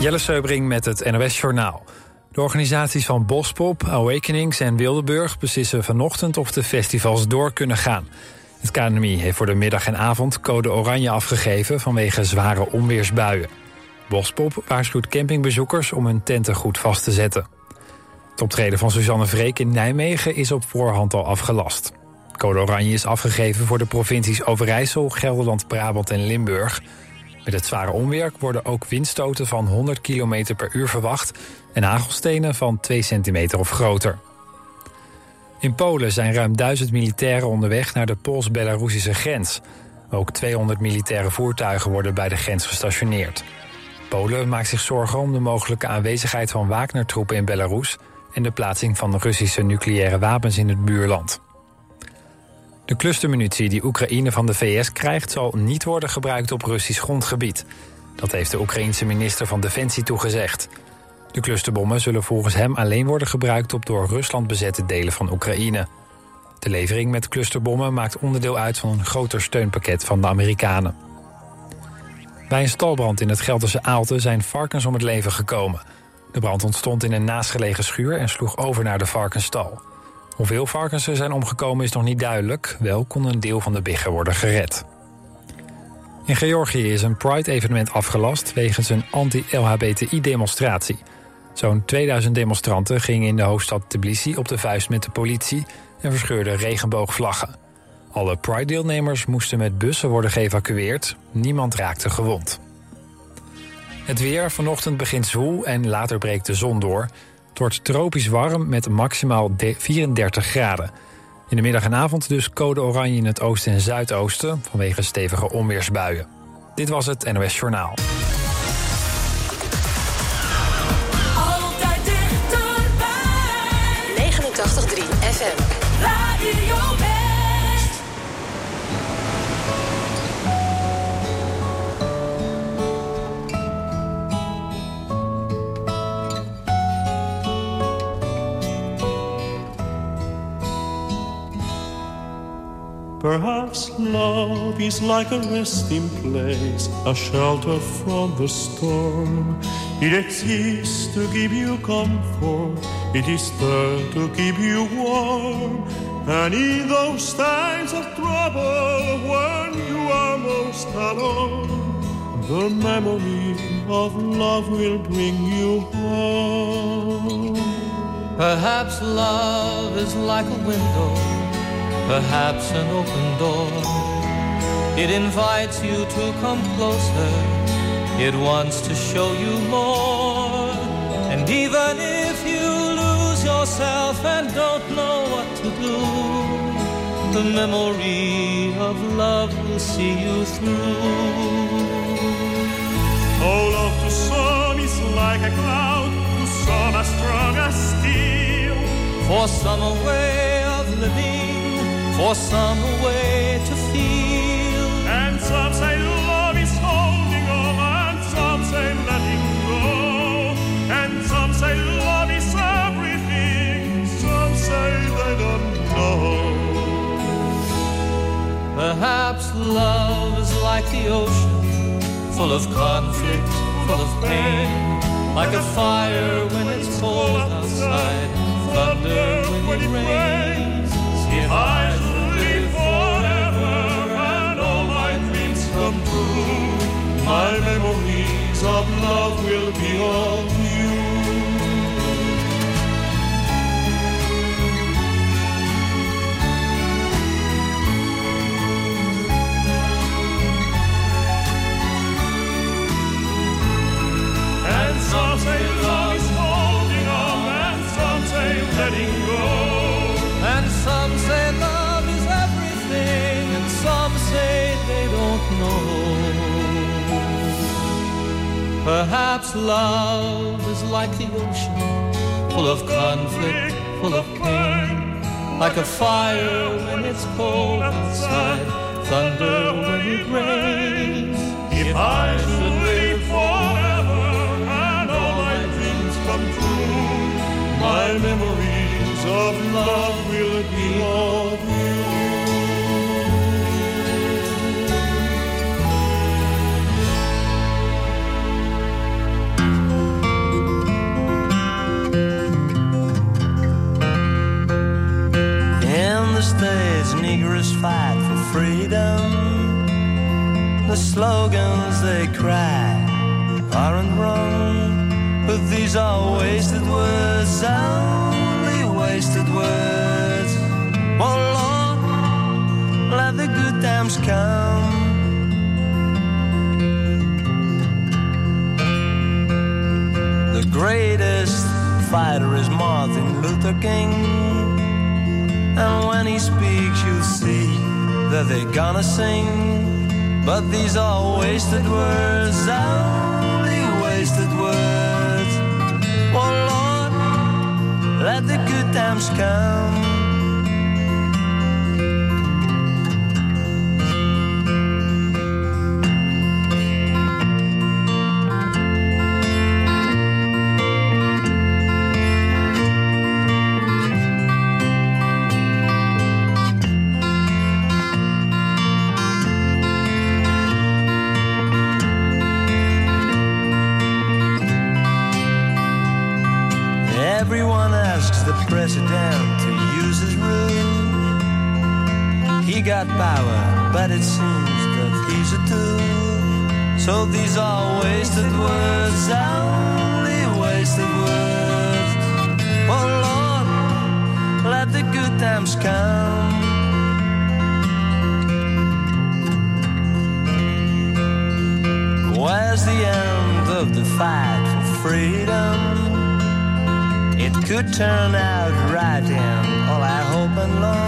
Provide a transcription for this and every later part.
Jelle Seubring met het NOS Journaal. De organisaties van Bospop, Awakenings en Wildeburg beslissen vanochtend of de festivals door kunnen gaan. Het KNMI heeft voor de middag en avond code oranje afgegeven vanwege zware onweersbuien. Bospop waarschuwt campingbezoekers om hun tenten goed vast te zetten. Het optreden van Suzanne Vreek in Nijmegen is op voorhand al afgelast. Code oranje is afgegeven voor de provincies Overijssel, Gelderland, Brabant en Limburg. Met het zware onweer worden ook windstoten van 100 km per uur verwacht... en hagelstenen van 2 centimeter of groter. In Polen zijn ruim 1000 militairen onderweg naar de Pools-Belarusische grens. Ook 200 militaire voertuigen worden bij de grens gestationeerd. Polen maakt zich zorgen om de mogelijke aanwezigheid van Wagner-troepen in Belarus... en de plaatsing van Russische nucleaire wapens in het buurland. De clustermunitie die Oekraïne van de VS krijgt... zal niet worden gebruikt op Russisch grondgebied. Dat heeft de Oekraïense minister van Defensie toegezegd. De clusterbommen zullen volgens hem alleen worden gebruikt... op door Rusland bezette delen van Oekraïne. De levering met clusterbommen maakt onderdeel uit van een groter steunpakket van de Amerikanen. Bij een stalbrand in het Gelderse Aalten zijn varkens om het leven gekomen. De brand ontstond in een naastgelegen schuur en sloeg over naar de varkensstal. Hoeveel varkens er zijn omgekomen is nog niet duidelijk. Wel kon een deel van de biggen worden gered. In Georgië is een Pride-evenement afgelast wegens een anti-LHBTI-demonstratie. Zo'n 2000 demonstranten gingen in de hoofdstad Tbilisi op de vuist met de politie en verscheurden regenboogvlaggen. Alle Pride-deelnemers moesten met bussen worden geëvacueerd. Niemand raakte gewond. Het weer vanochtend begint zwoel en later breekt de zon door. Het wordt tropisch warm met maximaal 34 graden. In de middag en avond dus code oranje in het oosten en zuidoosten... vanwege stevige onweersbuien. Dit was het NOS Journaal. Altijd dichterbij. 89.3 FM. Radio Perhaps love is like a resting place, a shelter from the storm. It exists to give you comfort, it is there to keep you warm. And in those times of trouble, when you are most alone, the memory of love will bring you home. Perhaps love is like a window, perhaps an open door. It invites you to come closer, it wants to show you more. And even if you lose yourself and don't know what to do, the memory of love will see you through. Oh, love to some is like a cloud, to some as strong as steel. For some a way of living, for some way to feel. And some say love is holding on, and some say letting go. And some say love is everything, some say they don't know. Perhaps love is like the ocean, full of conflict, full of pain. Like a fire when it's cold outside, thunder when it rains. If I My memories of love will be all you. And some say love is holding on, and some say letting Perhaps love is like the ocean, full of conflict, full of pain. Like a fire when it's cold outside, thunder when it rains. If I should live forever and all my dreams come true, my memories of love will be all freedom. The slogans they cry aren't wrong, but these are wasted words, only wasted words. Oh Lord, let the good times come. The greatest fighter is Martin Luther King, and when he speaks, you'll that they're gonna sing. But these are wasted words, only wasted words. Oh Lord, let the good times come. Yet it seems that these are two. So these are wasted words, only wasted words. Oh Lord, let the good times come. Where's the end of the fight for freedom? It could turn out right, and all I hope and love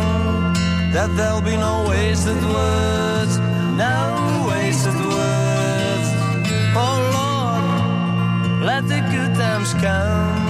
that there'll be no wasted words, no wasted words. Oh Lord, let the good times come.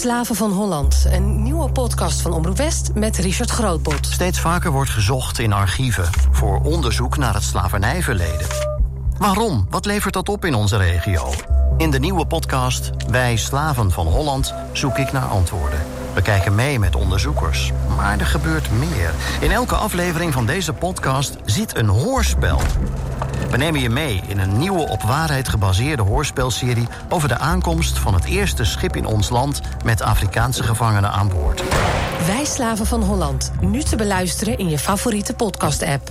Slaven van Holland. Een nieuwe podcast van Omroep West met Richard Grootbot. Steeds vaker wordt gezocht in archieven voor onderzoek naar het slavernijverleden. Waarom? Wat levert dat op in onze regio? In de nieuwe podcast Wij Slaven van Holland zoek ik naar antwoorden. We kijken mee met onderzoekers. Maar er gebeurt meer. In elke aflevering van deze podcast zit een hoorspel. We nemen je mee in een nieuwe op waarheid gebaseerde hoorspelserie over de aankomst van het eerste schip in ons land met Afrikaanse gevangenen aan boord. Wij slaven van Holland, nu te beluisteren in je favoriete podcast-app.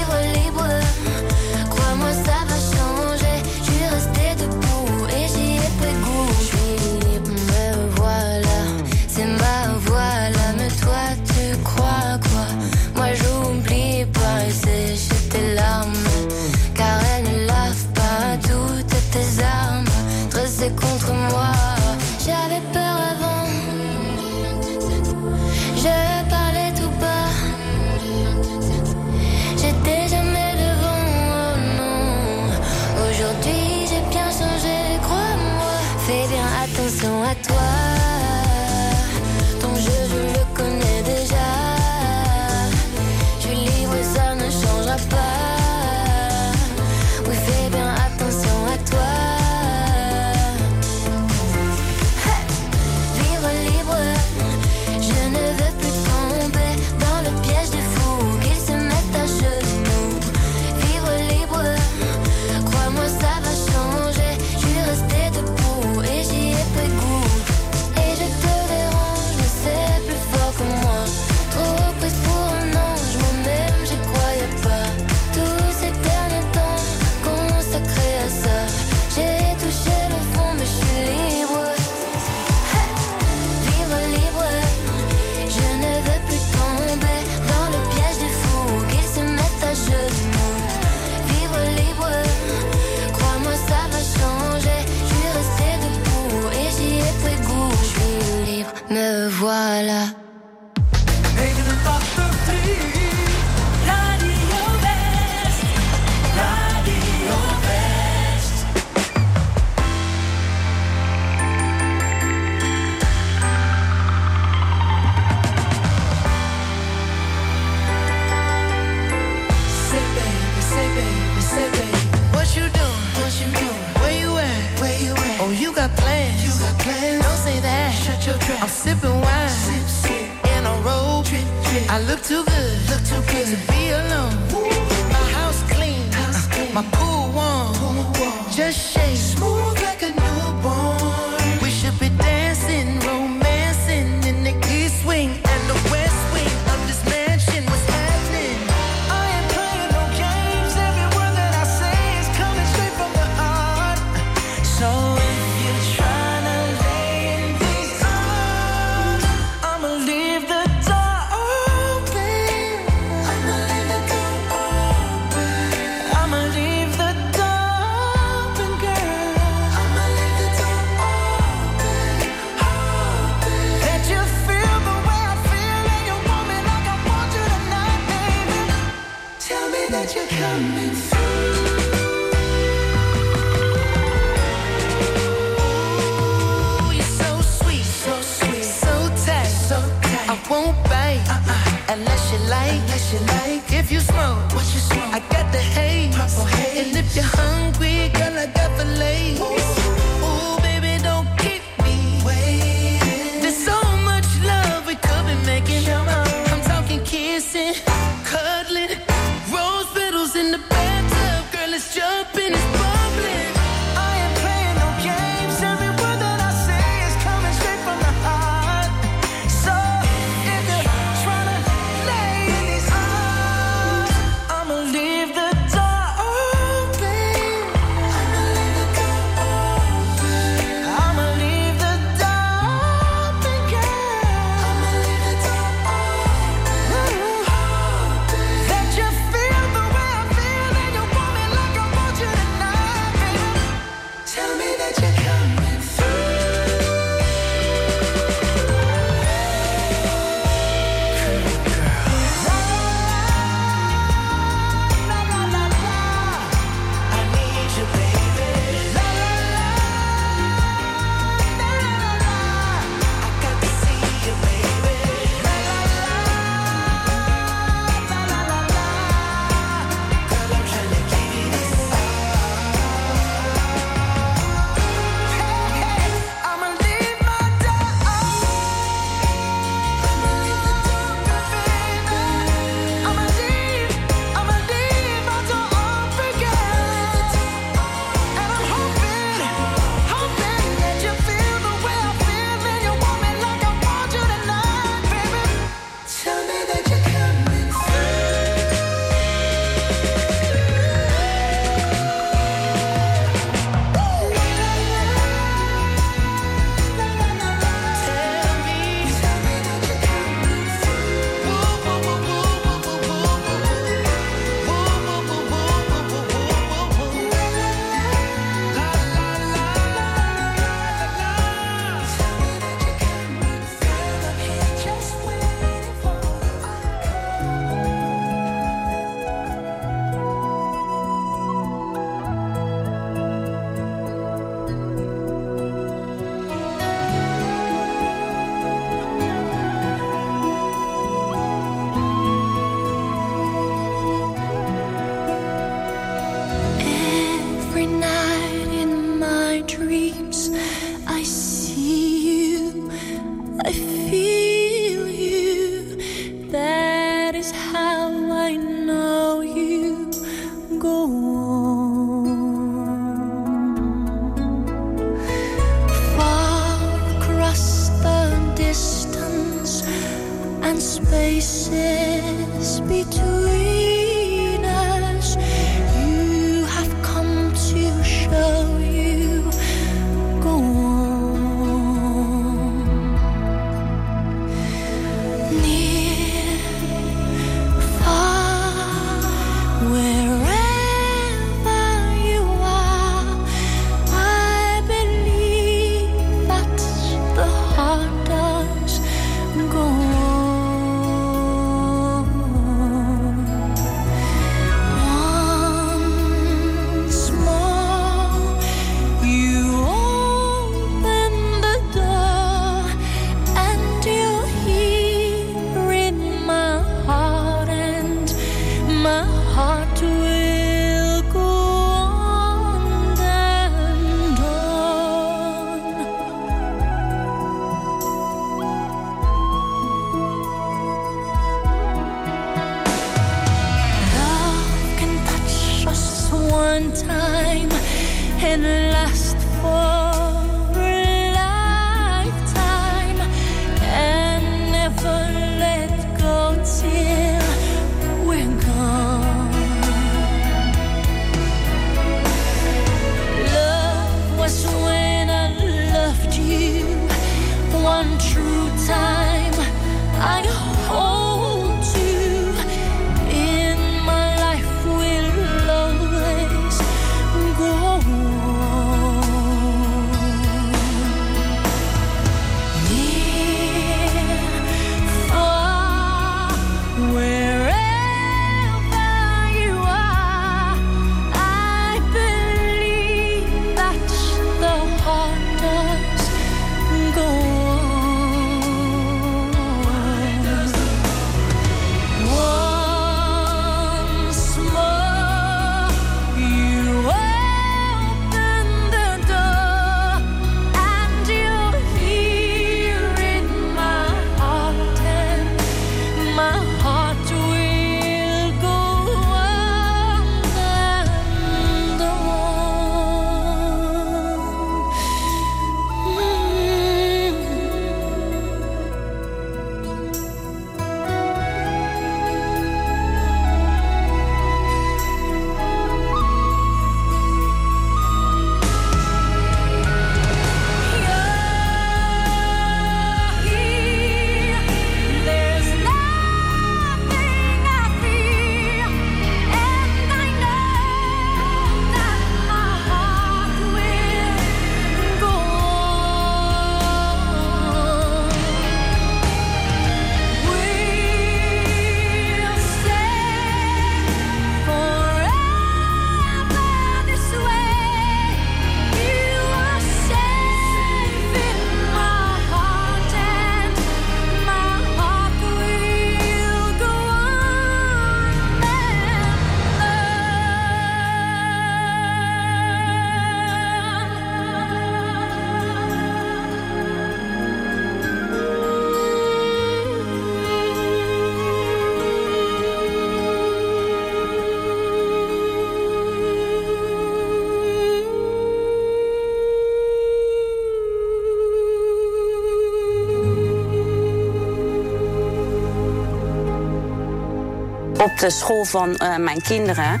De school van eh, mijn kinderen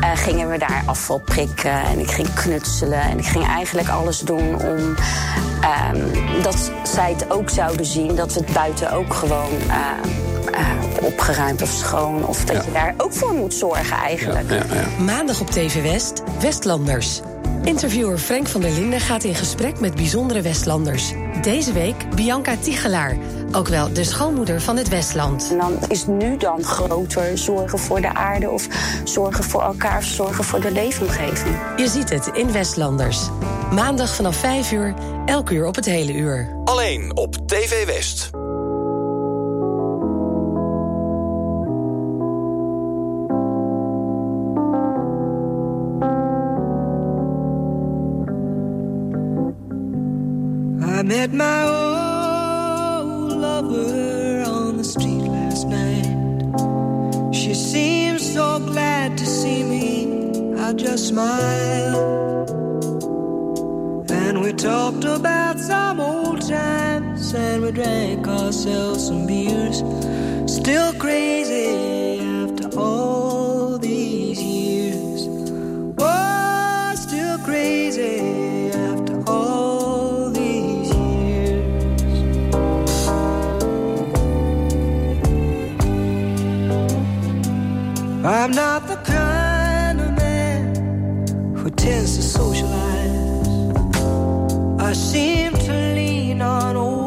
eh, gingen we daar afval prikken en ik ging knutselen en ik ging eigenlijk alles doen om ehm, dat zij het ook zouden zien dat we het buiten ook gewoon eh, eh, opgeruimd of schoon of dat je daar ook voor moet zorgen eigenlijk. Maandag op TV West, Westlanders. Interviewer Frank van der Linden gaat in gesprek met bijzondere Westlanders. Deze week Bianca Tichelaar, ook wel de schoonmoeder van het Westland. En dan is nu dan groter zorgen voor de aarde of zorgen voor elkaar of zorgen voor de leefomgeving. Je ziet het in Westlanders. Maandag vanaf 5 uur, elk uur op het hele uur. Alleen op TV West. Met my old lover on the street last night. She seemed so glad to see me. I just smiled. And we talked about some old times and we drank ourselves some beers. Still crazy I'm not the kind of man who tends to socialize. I seem to lean on old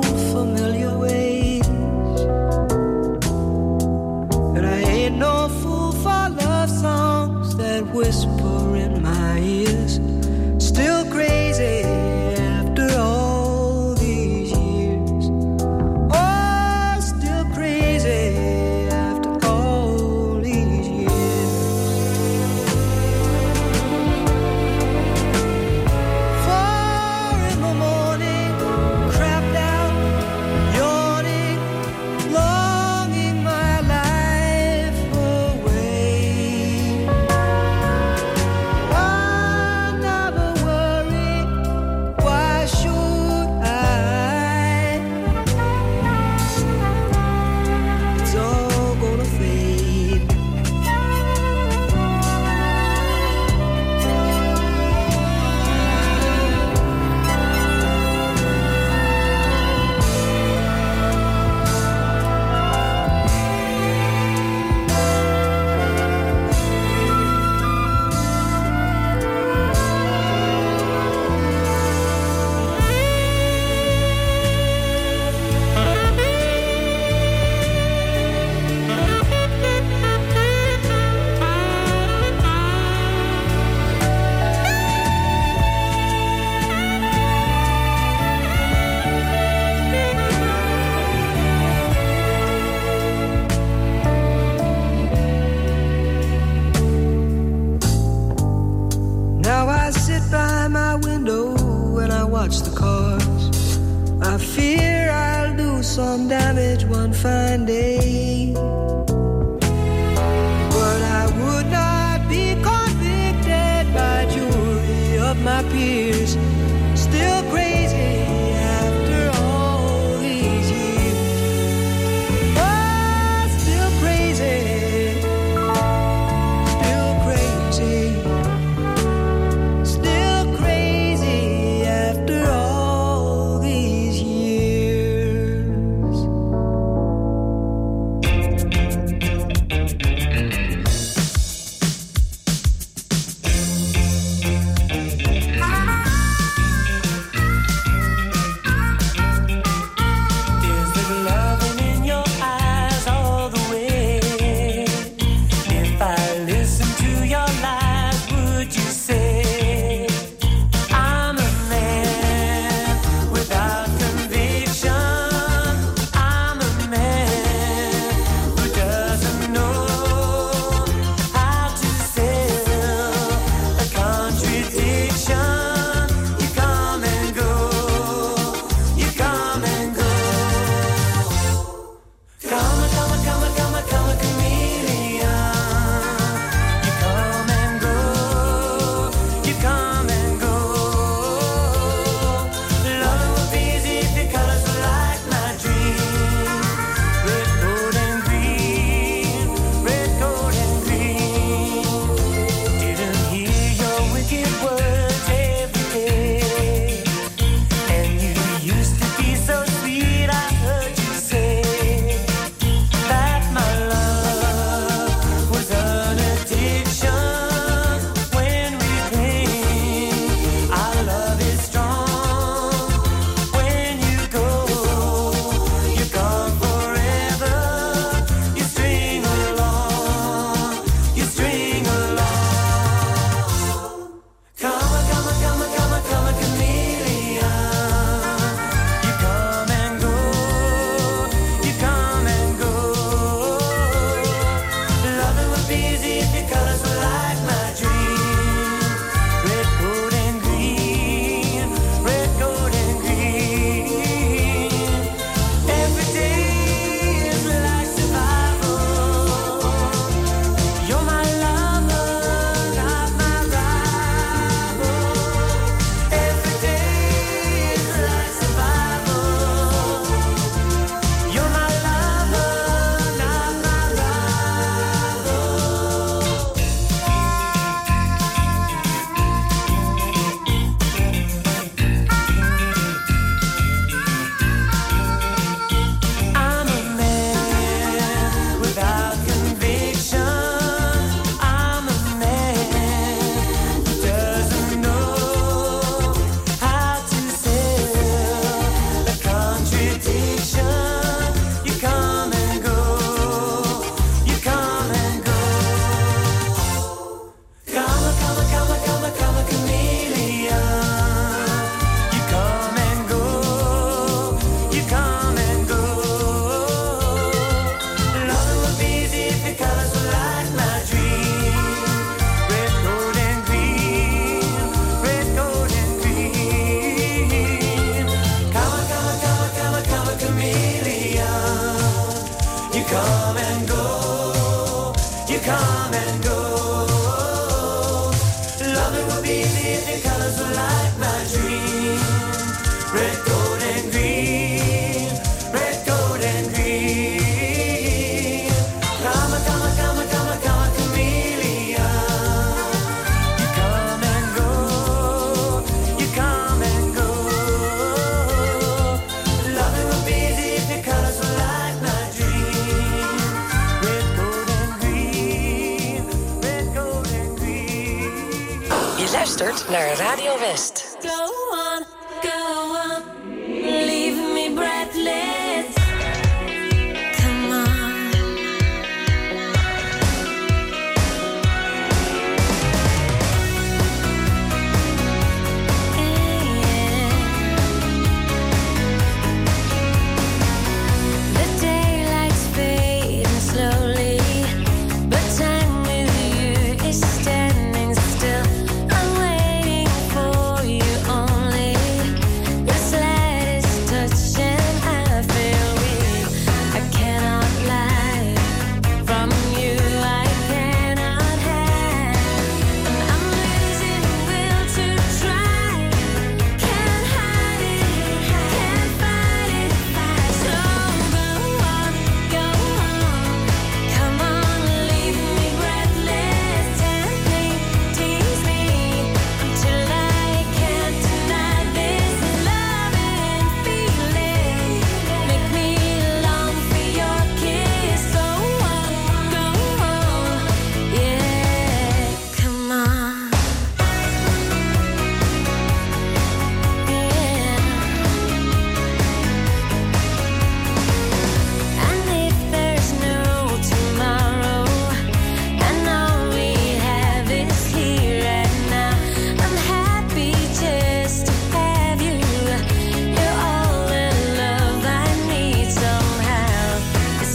naar Radio West.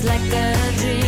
like a dream.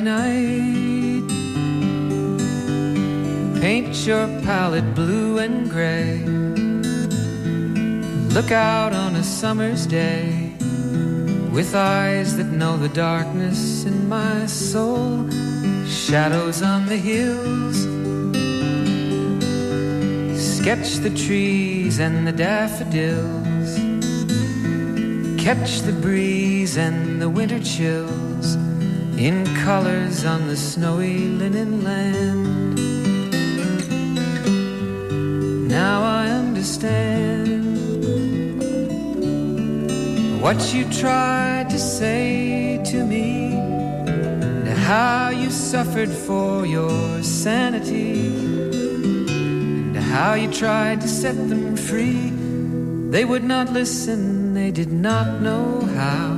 Night. Paint your palette blue and gray. Look out on a summer's day with eyes that know the darkness in my soul. Shadows on the hills. Sketch the trees and the daffodils. Catch the breeze and the winter chills in colors on the snowy linen land. Now I understand what you tried to say to me, and how you suffered for your sanity, and how you tried to set them free. They would not listen, they did not know how.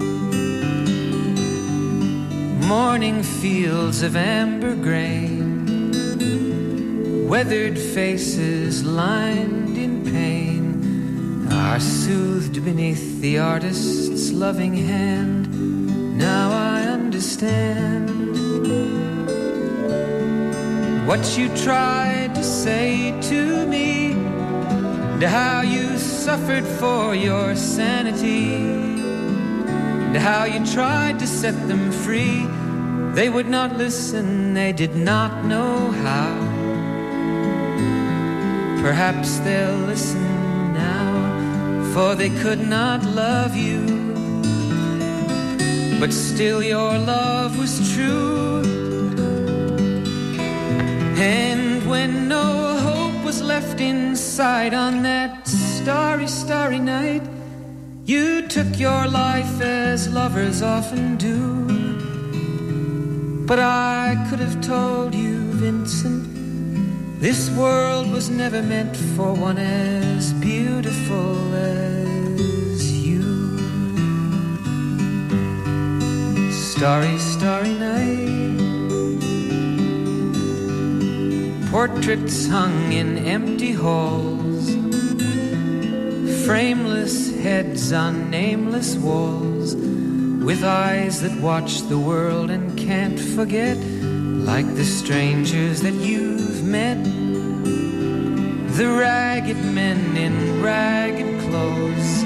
Morning fields of amber grain. Weathered faces lined in pain are soothed beneath the artist's loving hand. Now I understand what you tried to say to me, and how you suffered for your sanity, and how you tried to set them free. They would not listen, they did not know how. Perhaps they'll listen now, for they could not love you. But still, your love was true. And when no hope was left inside on that starry, starry night, you took your life as lovers often do. But I could have told you, Vincent. This world was never meant for one as beautiful as you. Starry, starry night. Portraits hung in empty halls. Frameless on nameless walls. With eyes that watch the world and can't forget. Like the strangers that you've met. The ragged men in ragged clothes.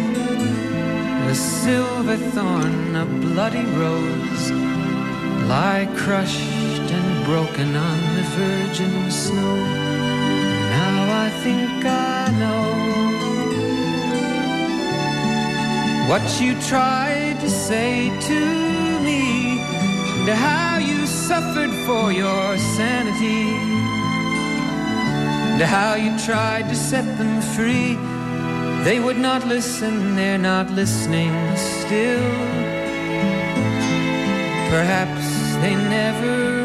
A silver thorn, a bloody rose. Lie crushed and broken on the virgin snow. Now I think I know what you tried to say to me, and how you suffered for your sanity, and how you tried to set them free. They would not listen, they're not listening still. Perhaps they never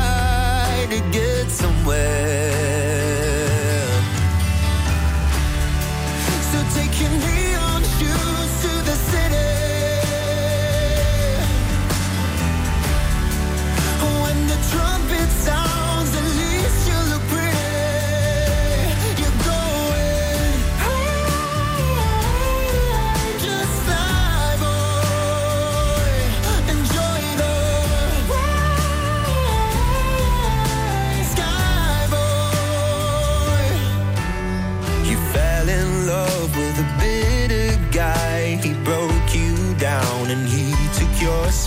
to get somewhere. So take your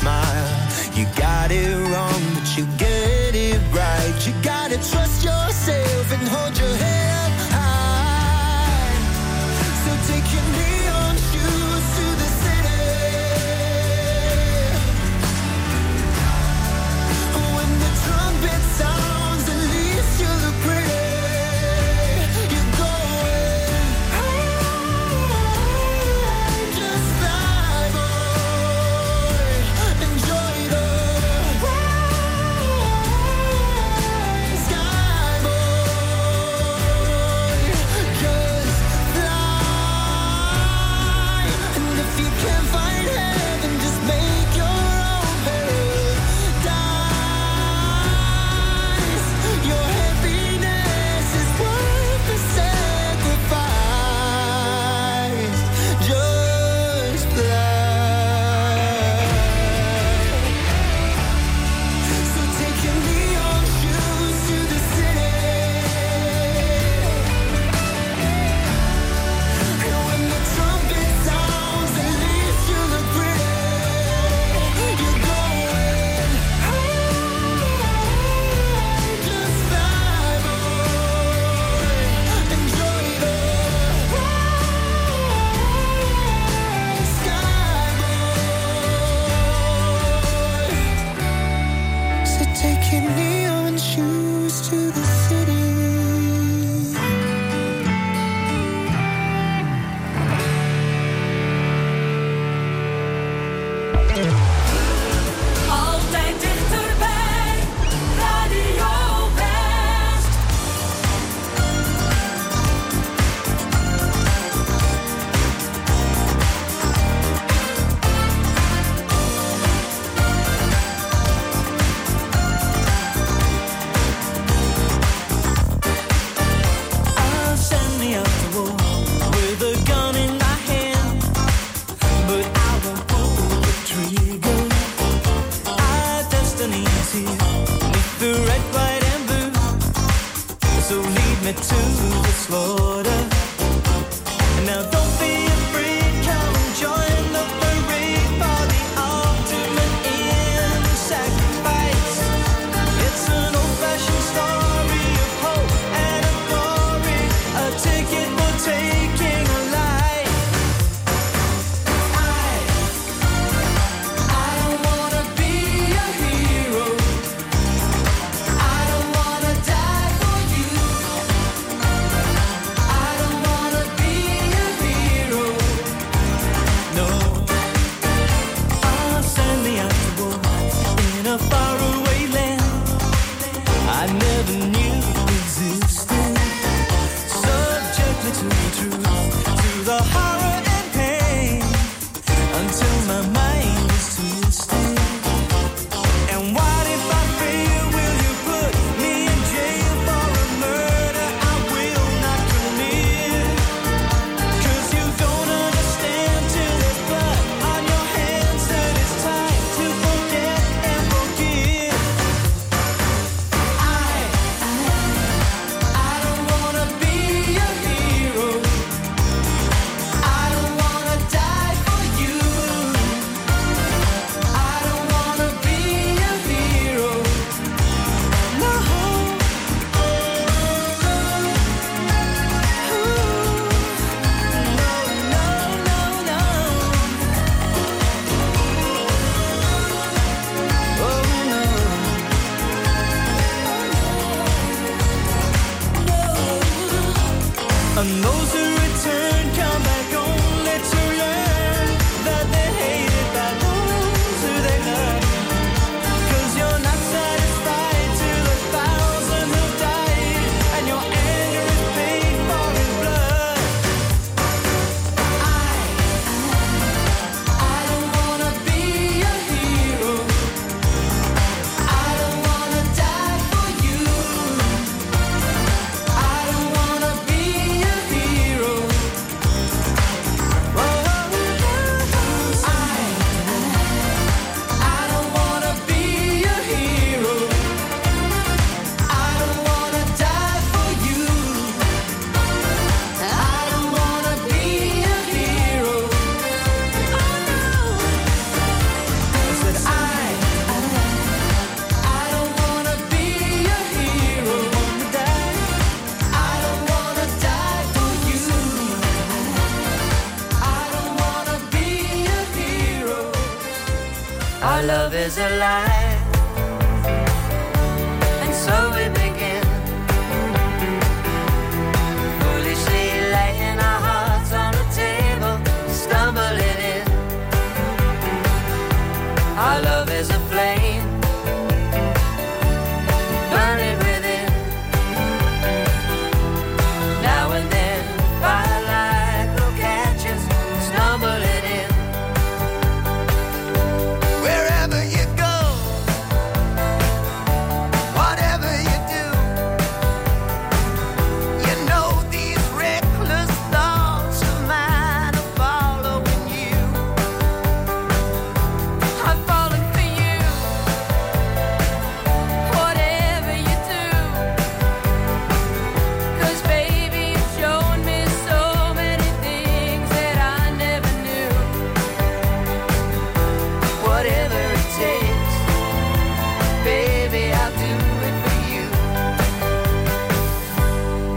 smile. You got it wrong.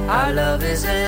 Our love is a